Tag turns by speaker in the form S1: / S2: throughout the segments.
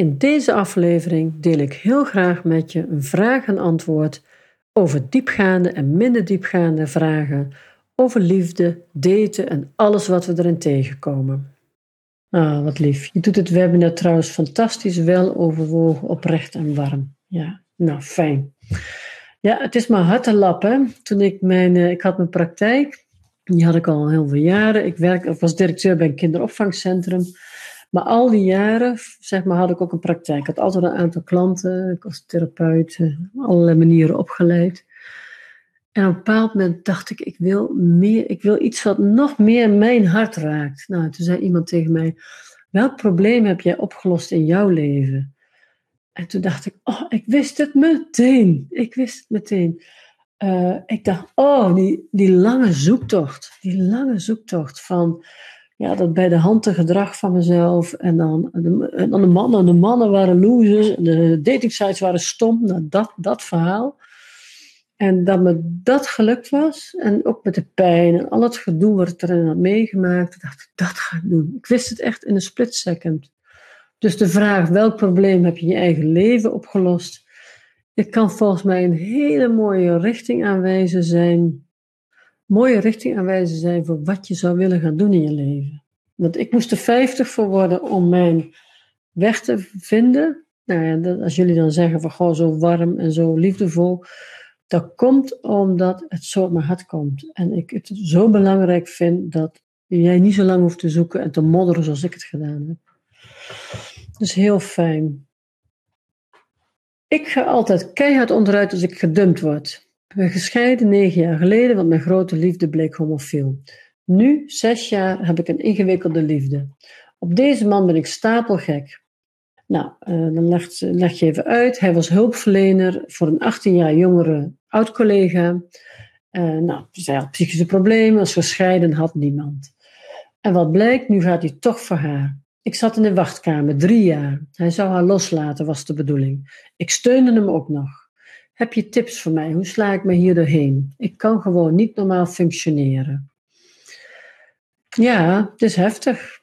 S1: In deze aflevering deel ik heel graag met je een vraag en antwoord over diepgaande en minder diepgaande vragen over liefde, daten en alles wat we erin tegenkomen. Ah, wat lief. Je doet het webinar trouwens fantastisch, wel overwogen, oprecht en warm. Ja, nou fijn. Ja, het is maar hard te lappen. Toen ik mijn, eh, ik had mijn praktijk, die had ik al heel veel jaren. Ik, werk, ik was directeur bij een kinderopvangcentrum. Maar al die jaren, zeg maar, had ik ook een praktijk. Ik had altijd een aantal klanten. Ik was therapeut, eh, allerlei manieren opgeleid. En op een bepaald moment dacht ik, ik wil, meer, ik wil iets wat nog meer mijn hart raakt. Nou, toen zei iemand tegen mij, welk probleem heb jij opgelost in jouw leven? En toen dacht ik, oh, ik wist het meteen. Ik wist het meteen. Uh, ik dacht, oh, die, die lange zoektocht. Die lange zoektocht van ja, dat bij de hand gedrag van mezelf. En dan, dan de mannen. De mannen waren losers. De dating sites waren stom. Nou, dat, dat verhaal. En dat me dat gelukt was, en ook met de pijn en al het gedoe wat ik erin had meegemaakt, dacht ik, dat ga ik doen. Ik wist het echt in een split second. Dus de vraag, welk probleem heb je in je eigen leven opgelost? Ik kan volgens mij een hele mooie richting aanwijzen zijn, mooie richting aanwijzen zijn voor wat je zou willen gaan doen in je leven. Want ik moest er 50 voor worden om mijn weg te vinden. Nou ja, als jullie dan zeggen van gewoon zo warm en zo liefdevol, dat komt omdat het zo op mijn hart komt. En ik het zo belangrijk vind dat jij niet zo lang hoeft te zoeken en te modderen zoals ik het gedaan heb. Dus heel fijn. Ik ga altijd keihard onderuit als ik gedumpt word. Ik ben gescheiden negen jaar geleden, want mijn grote liefde bleek homofiel. Nu, zes jaar, heb ik een ingewikkelde liefde. Op deze man ben ik stapelgek. Nou, uh, dan leg, je even uit. Hij was hulpverlener voor een 18 jaar jongere oud-collega. Uh, nou, zij had psychische problemen, was gescheiden, had niemand. En wat blijkt, nu gaat hij toch voor haar. Ik zat in de wachtkamer, drie jaar. Hij zou haar loslaten, was de bedoeling. Ik steunde hem ook nog. Heb je tips voor mij? Hoe sla ik me hier doorheen? Ik kan gewoon niet normaal functioneren. Ja, het is heftig.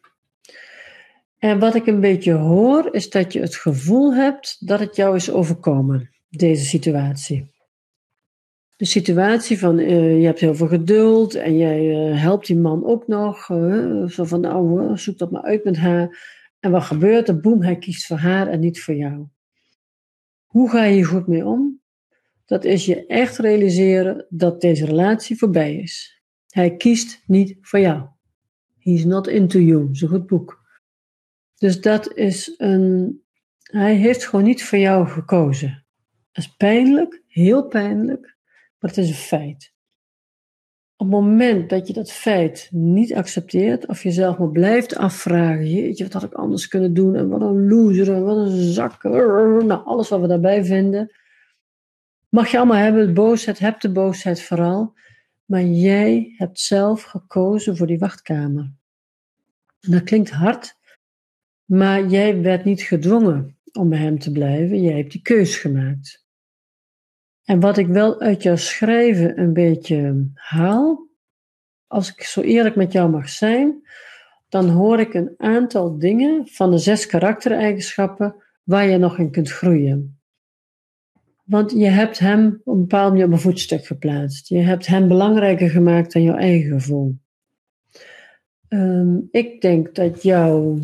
S1: En wat ik een beetje hoor, is dat je het gevoel hebt dat het jou is overkomen, deze situatie. De situatie van uh, je hebt heel veel geduld en jij uh, helpt die man ook nog. Uh, zo van nou, zoek dat maar uit met haar. En wat gebeurt er? Boem, hij kiest voor haar en niet voor jou. Hoe ga je hier goed mee om? Dat is je echt realiseren dat deze relatie voorbij is. Hij kiest niet voor jou. He's not into you. Een goed boek. Dus dat is een. Hij heeft gewoon niet voor jou gekozen. Dat is pijnlijk, heel pijnlijk, maar het is een feit. Op het moment dat je dat feit niet accepteert, of jezelf maar blijft afvragen: jeetje, wat had ik anders kunnen doen? En wat een loser, wat een zak. Nou, alles wat we daarbij vinden. Mag je allemaal hebben, boosheid, heb de boosheid vooral. Maar jij hebt zelf gekozen voor die wachtkamer. En dat klinkt hard, maar jij werd niet gedwongen om bij hem te blijven. Jij hebt die keus gemaakt. En wat ik wel uit jouw schrijven een beetje haal, als ik zo eerlijk met jou mag zijn, dan hoor ik een aantal dingen van de zes karaktereigenschappen waar je nog in kunt groeien. Want je hebt hem op een bepaald manier op een voetstuk geplaatst. Je hebt hem belangrijker gemaakt dan jouw eigen gevoel. Um, ik denk dat jouw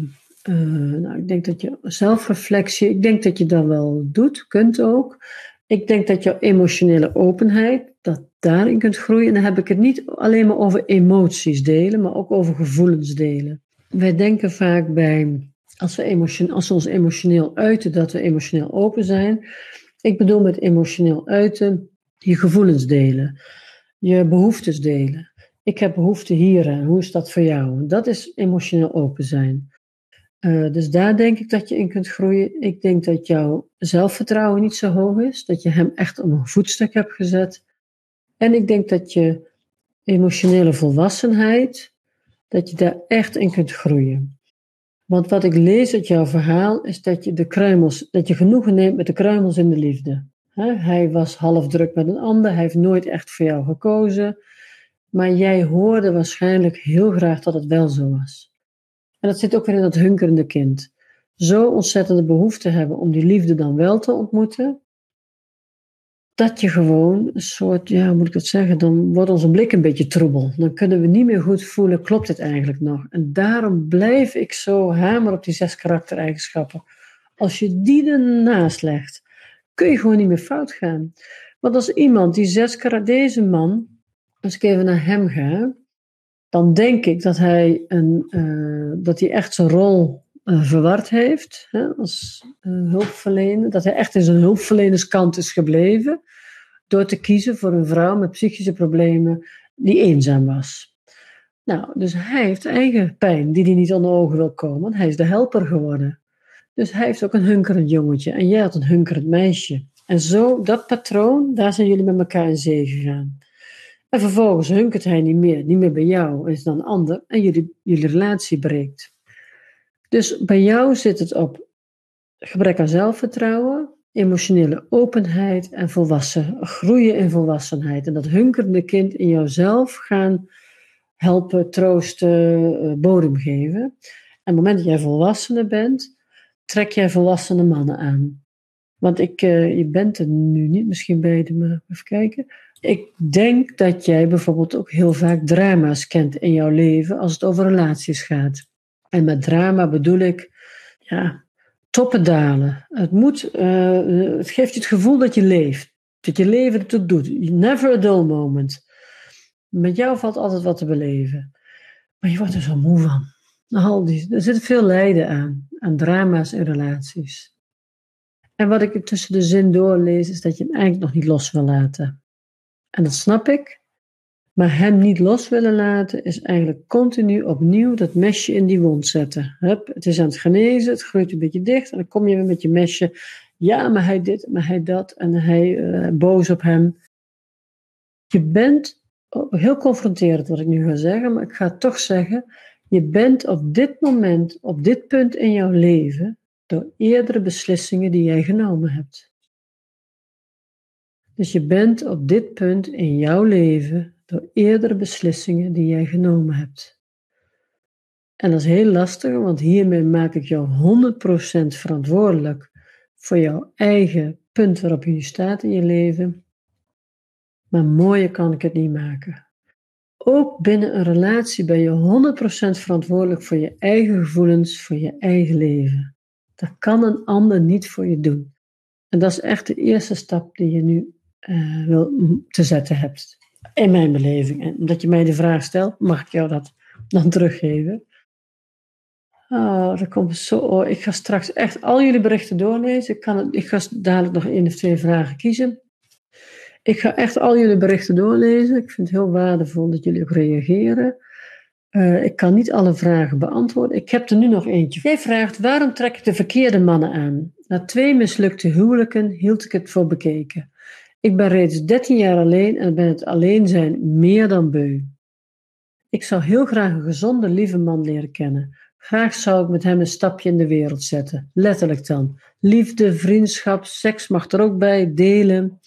S1: uh, nou, ik denk dat je zelfreflectie, ik denk dat je dat wel doet, kunt ook. Ik denk dat jouw emotionele openheid, dat daarin kunt groeien. En dan heb ik het niet alleen maar over emoties delen, maar ook over gevoelens delen. Wij denken vaak bij, als we, emotion, als we ons emotioneel uiten, dat we emotioneel open zijn. Ik bedoel met emotioneel uiten, je gevoelens delen, je behoeftes delen. Ik heb behoefte hier hoe is dat voor jou? Dat is emotioneel open zijn. Uh, dus daar denk ik dat je in kunt groeien. Ik denk dat jouw zelfvertrouwen niet zo hoog is, dat je hem echt op een voetstuk hebt gezet. En ik denk dat je emotionele volwassenheid, dat je daar echt in kunt groeien. Want wat ik lees uit jouw verhaal is dat je de kruimels, dat je genoegen neemt met de kruimels in de liefde. hij was half druk met een ander, hij heeft nooit echt voor jou gekozen. Maar jij hoorde waarschijnlijk heel graag dat het wel zo was. En dat zit ook weer in dat hunkerende kind. zo ontzettende behoefte hebben om die liefde dan wel te ontmoeten, dat je gewoon een soort, ja, hoe moet ik dat zeggen, dan wordt onze blik een beetje troebel. Dan kunnen we niet meer goed voelen, klopt dit eigenlijk nog? En daarom blijf ik zo hamer op die zes karaktereigenschappen. Als je die ernaast legt, kun je gewoon niet meer fout gaan. Want als iemand die zes karakter, deze man, als ik even naar hem ga, dan denk ik dat hij, een, uh, dat hij echt zijn rol verward heeft hè, als uh, hulpverlener. Dat hij echt in zijn hulpverlenerskant is gebleven door te kiezen voor een vrouw met psychische problemen die eenzaam was. Nou, dus hij heeft eigen pijn die hij niet onder ogen wil komen. Hij is de helper geworden. Dus hij heeft ook een hunkerend jongetje en jij had een hunkerend meisje. En zo, dat patroon, daar zijn jullie met elkaar in zee gegaan. En vervolgens hunkert hij niet meer, niet meer bij jou, is dan ander en jullie, jullie relatie breekt. Dus bij jou zit het op gebrek aan zelfvertrouwen, emotionele openheid en volwassen, groeien in volwassenheid. En dat hunkerende kind in jouzelf gaan helpen, troosten, eh, bodem geven. En op het moment dat jij volwassene bent, trek jij volwassene mannen aan. Want ik, uh, je bent er nu niet misschien bij maar even kijken. Ik denk dat jij bijvoorbeeld ook heel vaak drama's kent in jouw leven als het over relaties gaat. En met drama bedoel ik, ja, toppen dalen. Het, moet, uh, het geeft je het gevoel dat je leeft. Dat je leven het doet. Never a dull moment. Met jou valt altijd wat te beleven. Maar je wordt er zo moe van. Al die, er zit veel lijden aan. Aan drama's en relaties. En wat ik tussen de zin doorlees, is dat je hem eigenlijk nog niet los wil laten. En dat snap ik. Maar hem niet los willen laten is eigenlijk continu opnieuw dat mesje in die wond zetten. Hup, het is aan het genezen, het groeit een beetje dicht en dan kom je weer met je mesje. Ja, maar hij dit, maar hij dat en hij uh, boos op hem. Je bent, oh, heel confronterend wat ik nu ga zeggen, maar ik ga toch zeggen, je bent op dit moment, op dit punt in jouw leven, door eerdere beslissingen die jij genomen hebt. Dus je bent op dit punt in jouw leven door eerdere beslissingen die jij genomen hebt. En dat is heel lastig, want hiermee maak ik jou 100% verantwoordelijk voor jouw eigen punt waarop je staat in je leven. Maar mooier kan ik het niet maken. Ook binnen een relatie ben je 100% verantwoordelijk voor je eigen gevoelens, voor je eigen leven. Dat kan een ander niet voor je doen. En dat is echt de eerste stap die je nu uh, wil te zetten hebt. In mijn beleving. En omdat je mij de vraag stelt, mag ik jou dat dan teruggeven. Oh, dat komt zo. Oh, ik ga straks echt al jullie berichten doorlezen. Ik, kan het, ik ga dadelijk nog één of twee vragen kiezen. Ik ga echt al jullie berichten doorlezen. Ik vind het heel waardevol dat jullie ook reageren. Uh, ik kan niet alle vragen beantwoorden. Ik heb er nu nog eentje. Jij vraagt: waarom trek ik de verkeerde mannen aan? Na twee mislukte huwelijken hield ik het voor bekeken. Ik ben reeds 13 jaar alleen en ben het alleen zijn meer dan beu. Ik zou heel graag een gezonde, lieve man leren kennen. Graag zou ik met hem een stapje in de wereld zetten. Letterlijk dan. Liefde, vriendschap, seks mag er ook bij, delen.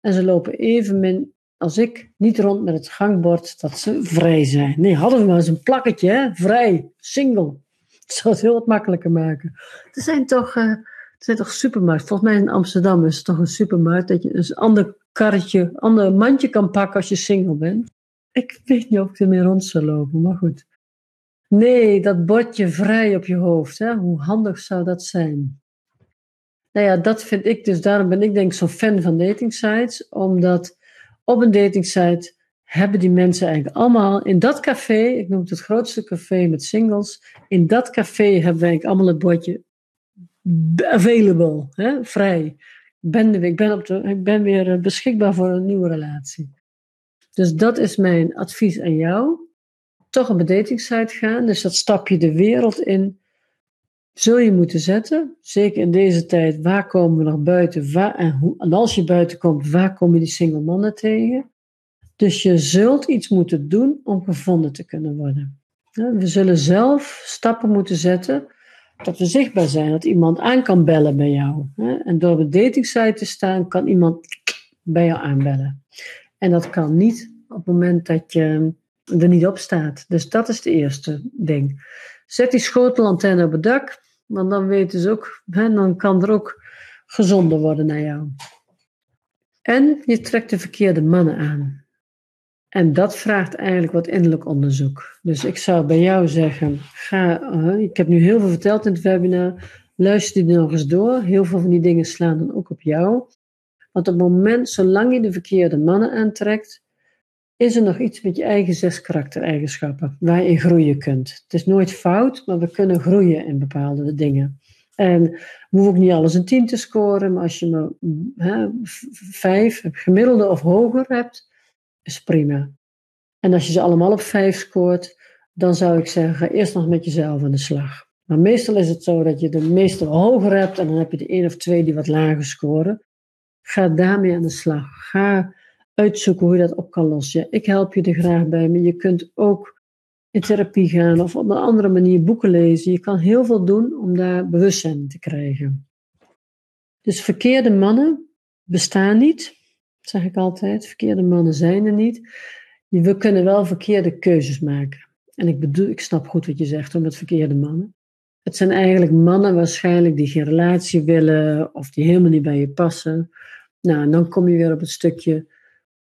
S1: En ze lopen evenmin als ik niet rond met het gangbord dat ze vrij zijn. Nee, hadden we maar eens een plakketje, vrij, single. Dat zou het heel wat makkelijker maken. Er zijn toch, uh, er zijn toch supermarkten. Volgens mij in Amsterdam is het toch een supermarkt dat je een ander karretje, ander mandje kan pakken als je single bent. Ik weet niet of ik ermee rond zou lopen, maar goed. Nee, dat bordje vrij op je hoofd, hè? hoe handig zou dat zijn? Nou ja, dat vind ik dus, daarom ben ik denk zo'n fan van dating sites, omdat op een datingsite hebben die mensen eigenlijk allemaal in dat café, ik noem het het grootste café met singles, in dat café hebben we eigenlijk allemaal het bordje available, hè, vrij. Ben, ik, ben op de, ik ben weer eh, beschikbaar voor een nieuwe relatie. Dus dat is mijn advies aan jou. Toch een datingsite gaan, dus dat stapje de wereld in zul je moeten zetten. Zeker in deze tijd, waar komen we nog buiten? Waar, en, hoe, en als je buiten komt, waar kom je die single mannen tegen? Dus je zult iets moeten doen om gevonden te kunnen worden. We zullen zelf stappen moeten zetten dat we zichtbaar zijn, dat iemand aan kan bellen bij jou. En door op een datingsite te staan, kan iemand bij jou aanbellen. En dat kan niet op het moment dat je er niet op staat. Dus dat is het eerste ding. Zet die schotelantenne op het dak Want dan weten ze ook, hè, dan kan er ook gezonder worden naar jou. En je trekt de verkeerde mannen aan. En dat vraagt eigenlijk wat innerlijk onderzoek. Dus ik zou bij jou zeggen, ga, uh, ik heb nu heel veel verteld in het webinar, luister die nog eens door. Heel veel van die dingen slaan dan ook op jou. Want op het moment, zolang je de verkeerde mannen aantrekt, is er nog iets met je eigen zes karaktereigenschappen waar je in groeien kunt. Het is nooit fout, maar we kunnen groeien in bepaalde dingen. En we hoeven ook niet alles een tien te scoren, maar als je maar hè, vijf, gemiddelde of hoger hebt, is prima. En als je ze allemaal op vijf scoort, dan zou ik zeggen, ga eerst nog met jezelf aan de slag. Maar meestal is het zo dat je de meeste hoger hebt en dan heb je de één of twee die wat lager scoren. Ga daarmee aan de slag. Ga uitzoeken hoe je dat op kan lossen. ik help je er graag bij, maar je kunt ook in therapie gaan of op een andere manier boeken lezen. Je kan heel veel doen om daar bewustzijn te krijgen. Dus verkeerde mannen bestaan niet, zeg ik altijd. Verkeerde mannen zijn er niet. We kunnen wel verkeerde keuzes maken. En ik bedoel, ik snap goed wat je zegt om met verkeerde mannen. Het zijn eigenlijk mannen waarschijnlijk die geen relatie willen of die helemaal niet bij je passen. Nou, en dan kom je weer op het stukje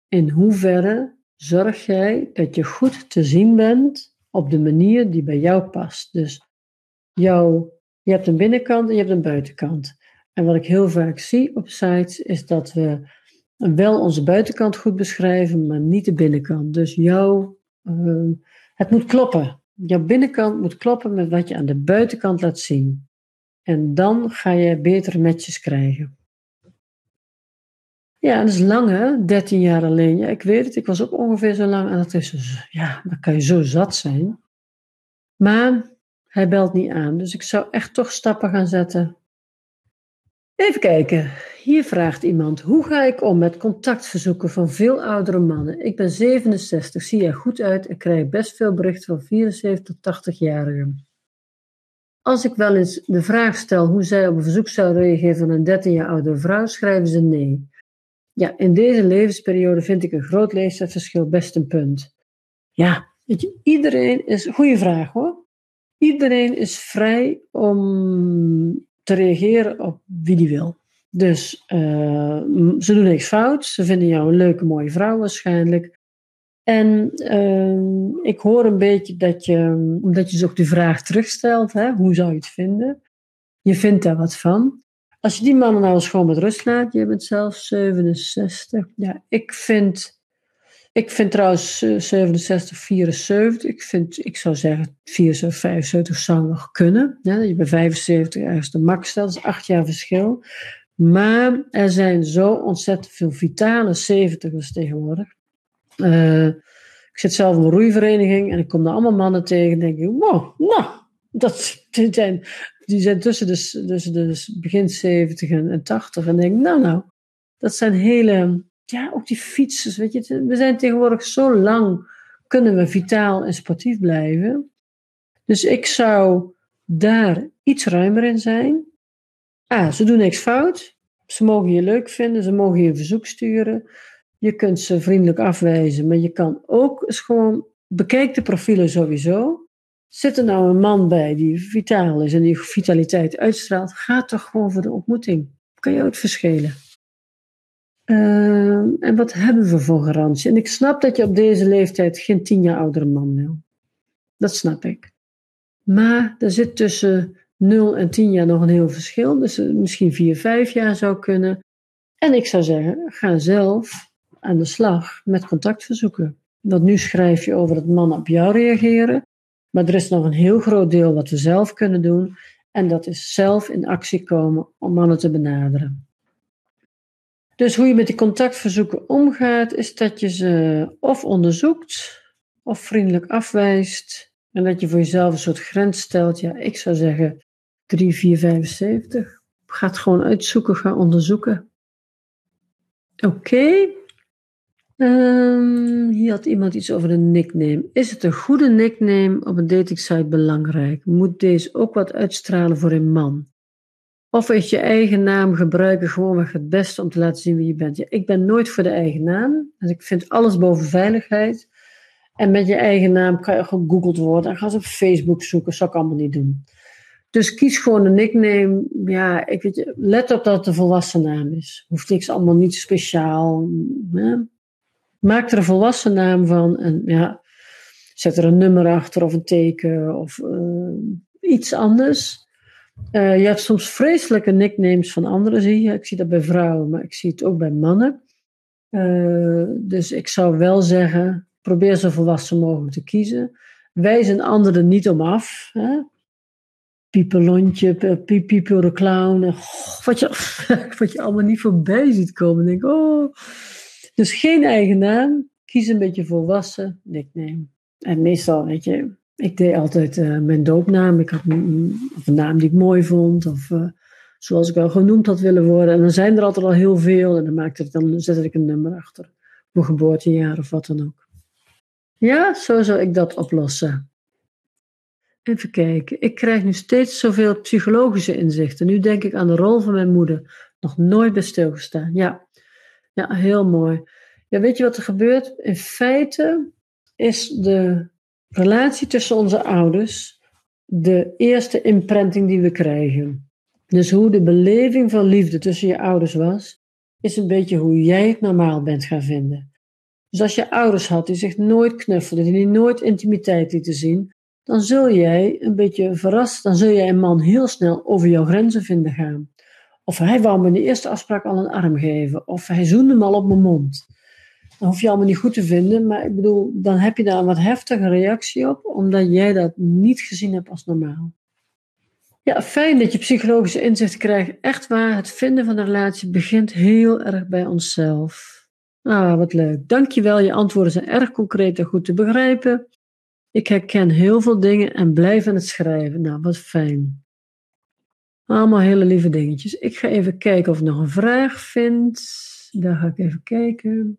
S1: in hoeverre zorg jij dat je goed te zien bent op de manier die bij jou past. Dus jou, je hebt een binnenkant en je hebt een buitenkant. En wat ik heel vaak zie op sites is dat we wel onze buitenkant goed beschrijven, maar niet de binnenkant. Dus jou, uh, het moet kloppen. Jouw binnenkant moet kloppen met wat je aan de buitenkant laat zien. En dan ga je betere matches krijgen. Ja, dat is lang hè, 13 jaar alleen. Ja, ik weet het, ik was ook ongeveer zo lang. En dat is dus, ja, dan kan je zo zat zijn. Maar hij belt niet aan, dus ik zou echt toch stappen gaan zetten. Even kijken, hier vraagt iemand: hoe ga ik om met contactverzoeken van veel oudere mannen? Ik ben 67, zie er goed uit en krijg best veel berichten van 74 tot 80-jarigen. Als ik wel eens de vraag stel hoe zij op een verzoek zou reageren van een 13 jaar oudere vrouw, schrijven ze nee. Ja, in deze levensperiode vind ik een groot leeftijdsverschil best een punt. Ja, weet je, iedereen is, goede vraag hoor. Iedereen is vrij om te reageren op wie die wil. Dus uh, ze doen niks fout. Ze vinden jou een leuke, mooie vrouw waarschijnlijk. En uh, ik hoor een beetje dat je, omdat je dus ook de vraag terugstelt, hè, hoe zou je het vinden? Je vindt daar wat van. Als je die mannen nou eens gewoon met rust laat, je bent zelf 67. Ja, ik vind, ik vind trouwens 67, eh, 74. Ik, vind, ik zou zeggen 74, 75 zou nog kunnen. Dat je bij 75 ergens de max dat is acht jaar verschil. Maar er zijn zo ontzettend veel vitale 70ers tegenwoordig. Uh, ik zit zelf in een roeivereniging en ik kom daar allemaal mannen tegen en denk ik, wow, nou, dat zijn die zijn tussen de, tussen de begin 70 en, 80. En denk, nou, nou, dat zijn hele, ja, ook die fietsers, weet je. We zijn tegenwoordig zo lang, kunnen we vitaal en sportief blijven. Dus ik zou daar iets ruimer in zijn. Ah, ze doen niks fout. Ze mogen je leuk vinden, ze mogen je verzoek sturen. Je kunt ze vriendelijk afwijzen, maar je kan ook gewoon bekijk de profielen sowieso. Zit er nou een man bij die vitaal is en die vitaliteit uitstraalt, ga toch gewoon voor de ontmoeting. Kan je ook verschillen. Uh, en wat hebben we voor garantie? En ik snap dat je op deze leeftijd geen tien jaar oudere man wil. Dat snap ik. Maar er zit tussen 0 en 10 jaar nog een heel verschil. Dus misschien 4, 5 jaar zou kunnen. En ik zou zeggen, ga zelf aan de slag met contactverzoeken. Want nu schrijf je over dat mannen op jou reageren. Maar er is nog een heel groot deel wat we zelf kunnen doen. En dat is zelf in actie komen om mannen te benaderen. Dus hoe je met die contactverzoeken omgaat, is dat je ze of onderzoekt of vriendelijk afwijst. En dat je voor jezelf een soort grens stelt. Ja, ik zou zeggen 3, 4, 75. Ga het gewoon uitzoeken, ga onderzoeken. Oké, Um, hier had iemand iets over een nickname. Is het een goede nickname op een datingsite belangrijk? Moet deze ook wat uitstralen voor een man? Of is je eigen naam gebruiken gewoonweg het beste om te laten zien wie je bent? Ik ben nooit voor de eigen naam. Dus ik vind alles boven veiligheid. En met je eigen naam kan je gegoogeld worden. En ga ze op Facebook zoeken. Dat zou ik allemaal niet doen. Dus kies gewoon een nickname. Ja, ik weet je, let op dat het een volwassen naam is. Hoeft niks allemaal niet speciaal. Hè? Maak er een volwassen naam van. En ja, zet er een nummer achter of een teken of uh, iets anders. Uh, je hebt soms vreselijke nicknames van anderen, zie je. Ik zie dat bij vrouwen, maar ik zie het ook bij mannen. Uh, dus ik zou wel zeggen, probeer zo volwassen mogelijk te kiezen. Wijs een anderen niet om af. Hè? Piepelontje, Pieper de clown. wat, je, wat je allemaal niet voorbij ziet komen. Denk, oh. Dus geen eigen naam. Kies een beetje volwassen nickname. En meestal, weet je, ik deed altijd uh, mijn doopnaam. Ik had een, naam die ik mooi vond. Of uh, zoals ik wel genoemd had willen worden. En dan zijn er altijd al heel veel. En dan, maakte ik, dan zette ik een nummer achter. Mijn geboortejaar of wat dan ook. Ja, zo zou ik dat oplossen. Even kijken. Ik krijg nu steeds zoveel psychologische inzichten. Nu denk ik aan de rol van mijn moeder. Nog nooit bij stilgestaan. Ja, ja heel mooi. Ja, weet je wat er gebeurt? In feite is de relatie tussen onze ouders de eerste imprinting die we krijgen. Dus hoe de beleving van liefde tussen je ouders was, is een beetje hoe jij het normaal bent gaan vinden. Dus als je ouders had die zich nooit knuffelden, die nooit intimiteit lieten zien, dan zul jij een beetje verrast, dan zul jij een man heel snel over jouw grenzen vinden gaan. Of hij wou me in de eerste afspraak al een arm geven, of hij zoende me al op mijn mond. Dan hoef je allemaal niet goed te vinden, maar ik bedoel, dan heb je daar een wat heftige reactie op, omdat jij dat niet gezien hebt als normaal. Ja, fijn dat je psychologische inzicht krijgt. Echt waar, het vinden van een relatie begint heel erg bij onszelf. Ah, wat leuk. Dankjewel, je antwoorden zijn erg concreet en goed te begrijpen. Ik herken heel veel dingen en blijf aan het schrijven. Nou, wat fijn. Allemaal hele lieve dingetjes. Ik ga even kijken of ik nog een vraag vind. Daar ga ik even kijken.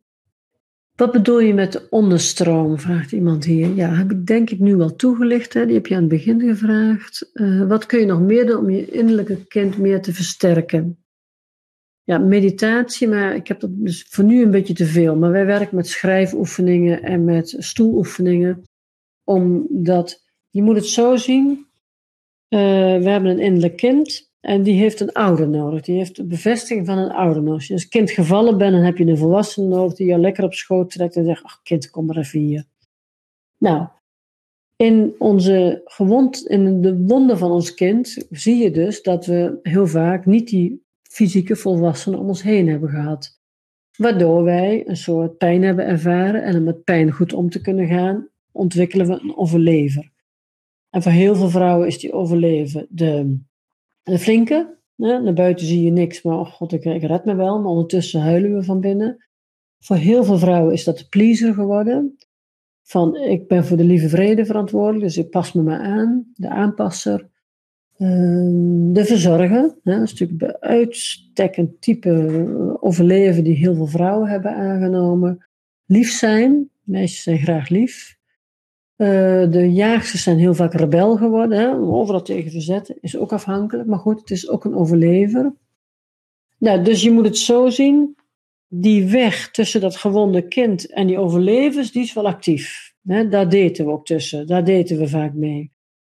S1: Wat bedoel je met de onderstroom? Vraagt iemand hier. Ja, heb ik denk ik nu wel toegelicht. Hè? Die heb je aan het begin gevraagd. Uh, wat kun je nog meer doen om je innerlijke kind meer te versterken? Ja, meditatie, maar ik heb dat dus voor nu een beetje te veel. Maar wij werken met schrijfoefeningen en met stoeloefeningen. Omdat, je moet het zo zien. Uh, we hebben een innerlijk kind. En die heeft een ouder nodig. Die heeft de bevestiging van een ouder nodig. Als je als kind gevallen bent, dan heb je een volwassene nodig die je lekker op schoot trekt en zegt: Ach, kind, kom maar even hier. Nou, in, onze gewond, in de wonden van ons kind zie je dus dat we heel vaak niet die fysieke volwassenen om ons heen hebben gehad. Waardoor wij een soort pijn hebben ervaren en om met pijn goed om te kunnen gaan, ontwikkelen we een overlever. En voor heel veel vrouwen is die overleven de de flinke. Hè? Naar buiten zie je niks, maar oh god, ik, red me wel. Maar ondertussen huilen we van binnen. Voor heel veel vrouwen is dat de pleaser geworden. Van ik ben voor de lieve vrede verantwoordelijk, dus ik pas me maar aan. De aanpasser. Ehm, de verzorger. Hè? Dat is natuurlijk een type overleven die heel veel vrouwen hebben aangenomen. Lief zijn. Meisjes zijn graag lief. Uh, de jaagsters zijn heel vaak rebel geworden, hè, overal tegen te zetten. Is ook afhankelijk, maar goed, het is ook een overlever. Nou, dus je moet het zo zien, die weg tussen dat gewonde kind en die overlevers, die is wel actief. Hè, daar daten we ook tussen, daar daten we vaak mee.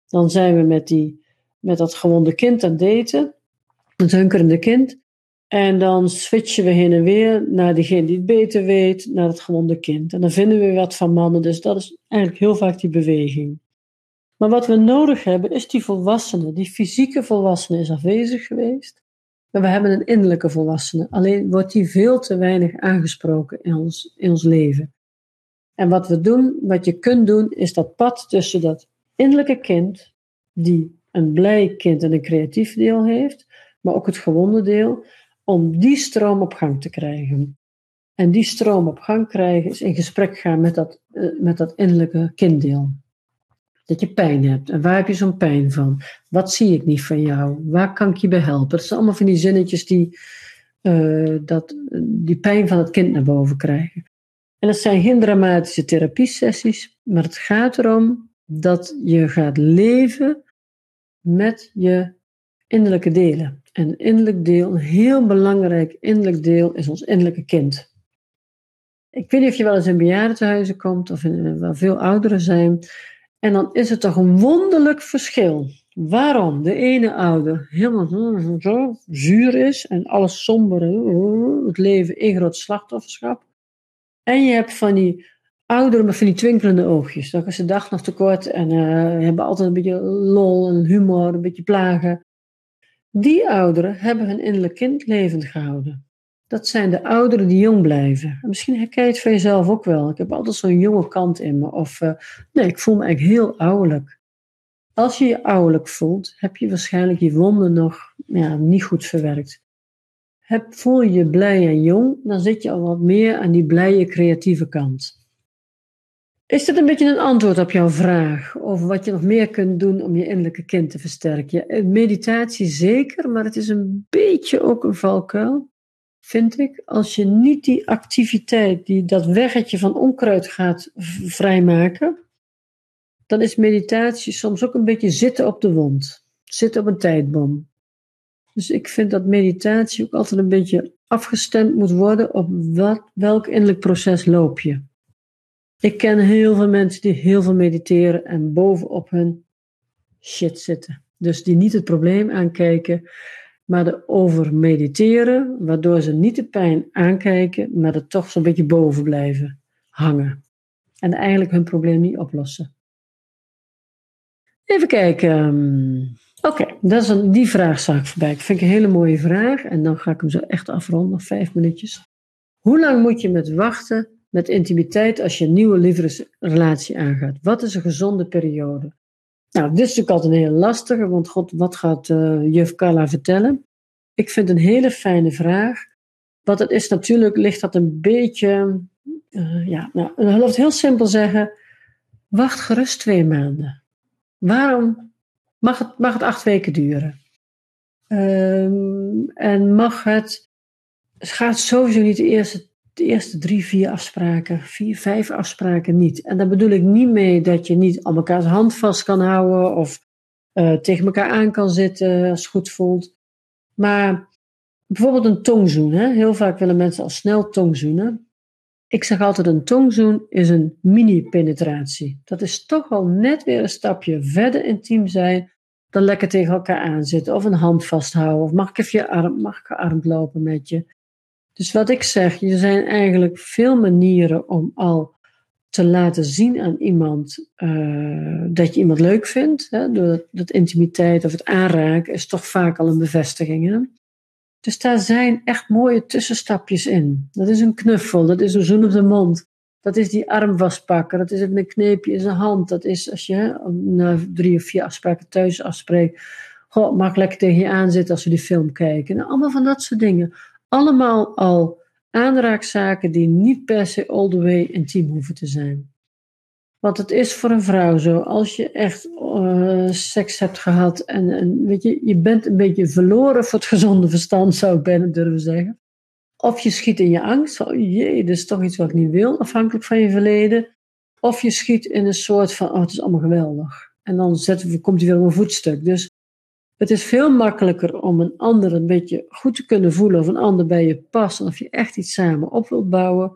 S1: Dan zijn we met, die, met dat gewonde kind aan daten, het hunkerende kind. En dan switchen we heen en weer naar degene die het beter weet, naar het gewonde kind. En dan vinden we wat van mannen. Dus dat is eigenlijk heel vaak die beweging. Maar wat we nodig hebben is die volwassene. Die fysieke volwassene is afwezig geweest. Maar we hebben een innerlijke volwassene. Alleen wordt die veel te weinig aangesproken in ons, in ons leven. En wat we doen, wat je kunt doen, is dat pad tussen dat innerlijke kind, die een blij kind en een creatief deel heeft, maar ook het gewonde deel om die stroom op gang te krijgen. En die stroom op gang krijgen is in gesprek gaan met dat, uh, met dat innerlijke kinddeel. Dat je pijn hebt. En waar heb je zo'n pijn van? Wat zie ik niet van jou? Waar kan ik je bij helpen? Dat zijn allemaal van die zinnetjes die uh, dat, die pijn van het kind naar boven krijgen. En dat zijn geen dramatische therapiesessies, maar het gaat erom dat je gaat leven met je innerlijke delen. En innerlijk deel, een heel belangrijk innerlijk deel, is ons innerlijke kind. Ik weet niet of je wel eens in bejaardentehuizen komt of in, waar veel ouderen zijn. En dan is het toch een wonderlijk verschil Waarom de ene ouder helemaal zo zuur is en alles somber, het leven één groot slachtofferschap. En je hebt van die ouderen met van die twinkelende oogjes. Dat is de dag nog te kort en uh, hebben altijd een beetje lol en humor, een beetje plagen. Die ouderen hebben hun innerlijk kind levend gehouden. Dat zijn de ouderen die jong blijven. misschien herken je het van jezelf ook wel. Ik heb altijd zo'n jonge kant in me. Of uh, nee, ik voel me eigenlijk heel ouderlijk. Als je je ouderlijk voelt, heb je waarschijnlijk je wonden nog ja, niet goed verwerkt. Heb, voel je je blij en jong, dan zit je al wat meer aan die blije creatieve kant. Is dit een beetje een antwoord op jouw vraag over wat je nog meer kunt doen om je innerlijke kind te versterken? Meditatie zeker, maar het is een beetje ook een valkuil, vind ik. Als je niet die activiteit, die, dat weggetje van onkruid gaat vrijmaken, dan is meditatie soms ook een beetje zitten op de wond. Zitten op een tijdbom. Dus ik vind dat meditatie ook altijd een beetje afgestemd moet worden op wat, welk innerlijk proces loop je. Ik ken heel veel mensen die heel veel mediteren en bovenop hun shit zitten. Dus die niet het probleem aankijken, maar er over mediteren, waardoor ze niet de pijn aankijken, maar er toch zo'n beetje boven blijven hangen. En eigenlijk hun probleem niet oplossen. Even kijken. Oké, dat is een, die vraag zag ik voorbij. Ik vind een hele mooie vraag. En dan ga ik hem zo echt afronden, nog vijf minuutjes. Hoe lang moet je met wachten met intimiteit als je een nieuwe liefdesrelatie aangaat? Wat is een gezonde periode? Nou, dit is natuurlijk altijd een heel lastige, want god, wat gaat uh, juf Carla vertellen? Ik vind een hele fijne vraag. Wat het is, natuurlijk ligt dat een beetje, uh, ja, nou, dan wil het heel simpel zeggen, wacht gerust twee maanden. Waarom mag het, mag het acht weken duren? Um, en mag het, het gaat sowieso niet de eerste, de eerste drie, vier afspraken, vier, vijf afspraken niet. En daar bedoel ik niet mee dat je niet al elkaars hand vast kan houden of uh, tegen elkaar aan kan zitten als het goed voelt. Maar bijvoorbeeld een tongzoen. Hè? Heel vaak willen mensen al snel tongzoenen. Ik zeg altijd een tongzoen is een mini-penetratie. Dat is toch al net weer een stapje verder intiem zijn dan lekker tegen elkaar aanzitten of een hand vasthouden of mag ik even je arm, mag ik arm lopen met je. Dus wat ik zeg, er zijn eigenlijk veel manieren om al te laten zien aan iemand uh, dat je iemand leuk vindt. Hè? Door dat intimiteit of het aanraken is toch vaak al een bevestiging. Hè? Dus daar zijn echt mooie tussenstapjes in. Dat is een knuffel, dat is een zoen op de mond. Dat is die arm vastpakken, dat is een kneepje in zijn hand. Dat is als je na drie of vier afspraken thuis afspreekt. Goh, mag lekker tegen je aanzitten als we die film kijken. Nou, allemaal van dat soort dingen. Allemaal al aanraakzaken die niet per se all the way intiem hoeven te zijn. Want het is voor een vrouw zo, als je echt uh, seks hebt gehad en, en, weet je, je bent een beetje verloren voor het gezonde verstand, zou ik bijna durven zeggen. Of je schiet in je angst, oh jee, dit is toch iets wat ik niet wil, afhankelijk van je verleden. Of je schiet in een soort van, oh, het is allemaal geweldig. En dan komt hij weer op een voetstuk. Dus het is veel makkelijker om een ander een beetje goed te kunnen voelen, of een ander bij je past, en of je echt iets samen op wilt bouwen,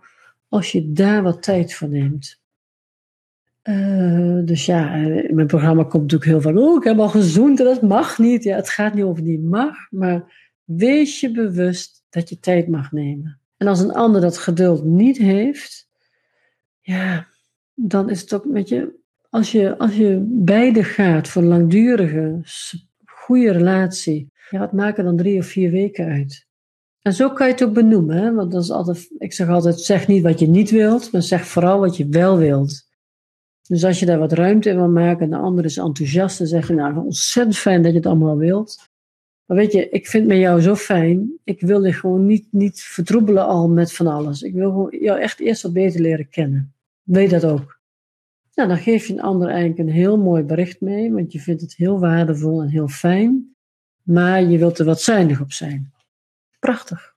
S1: als je daar wat tijd voor neemt. Uh, dus ja, in mijn programma komt natuurlijk heel vaak, oh, ik heb al gezoend en dat mag niet. Ja, het gaat niet over die mag, maar wees je bewust dat je tijd mag nemen. En als een ander dat geduld niet heeft, ja, dan is het ook met je, als je, als je beide gaat voor langdurige, goede relatie, ja, wat maken dan drie of vier weken uit? En zo kan je het ook benoemen, hè? want dat is altijd, ik zeg altijd, zeg niet wat je niet wilt, maar zeg vooral wat je wel wilt. Dus als je daar wat ruimte in wil maken en de ander is enthousiast, dan zeg je nou ontzettend fijn dat je het allemaal wilt. Maar weet je, ik vind met jou zo fijn. Ik wil je gewoon niet, niet vertroebelen al met van alles. Ik wil jou echt eerst wat beter leren kennen. Weet dat ook. Nou, dan geef je een ander eigenlijk een heel mooi bericht mee, want je vindt het heel waardevol en heel fijn. Maar je wilt er wat zuinig op zijn. Prachtig.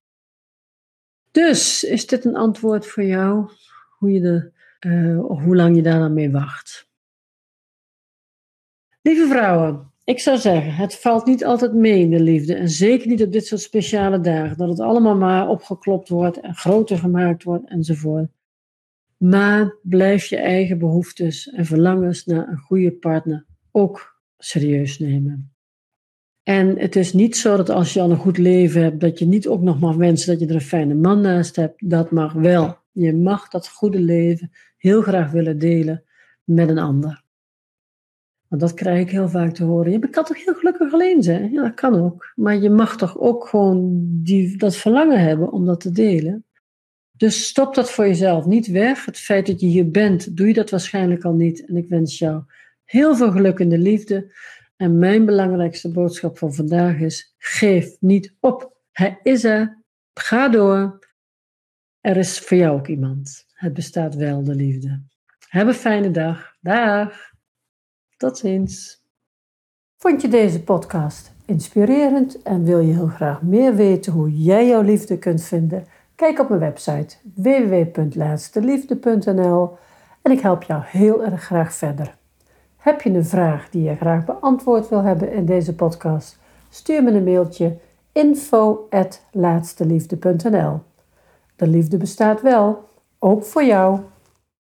S1: Dus, is dit een antwoord voor jou? Hoe je de uh, hoe lang je daar dan mee wacht. Lieve vrouwen, ik zou zeggen, het valt niet altijd mee in de liefde. En zeker niet op dit soort speciale dagen. Dat het allemaal maar opgeklopt wordt en groter gemaakt wordt enzovoort. Maar blijf je eigen behoeftes en verlangens naar een goede partner ook serieus nemen. En het is niet zo dat als je al een goed leven hebt, dat je niet ook nog mag wensen dat je er een fijne man naast hebt. Dat mag wel. Je mag dat goede leven heel graag willen delen met een ander. Want dat krijg ik heel vaak te horen. Je kan toch heel gelukkig alleen zijn? Ja, dat kan ook. Maar je mag toch ook gewoon die, dat verlangen hebben om dat te delen. Dus stop dat voor jezelf niet weg. Het feit dat je hier bent, doe je dat waarschijnlijk al niet. En ik wens jou heel veel geluk in de liefde. En mijn belangrijkste boodschap van vandaag is: geef niet op. Hij is er. Ga door. Er is voor jou ook iemand. Het bestaat wel, de liefde. Heb een fijne dag. Dag. Tot ziens. Vond je deze podcast inspirerend en wil je heel graag meer weten hoe jij jouw liefde kunt vinden? Kijk op mijn website www.laatsteliefde.nl en ik help jou heel erg graag verder. Heb je een vraag die je graag beantwoord wil hebben in deze podcast? Stuur me een mailtje info@laatsteliefde.nl. De liefde bestaat wel, ook voor jou.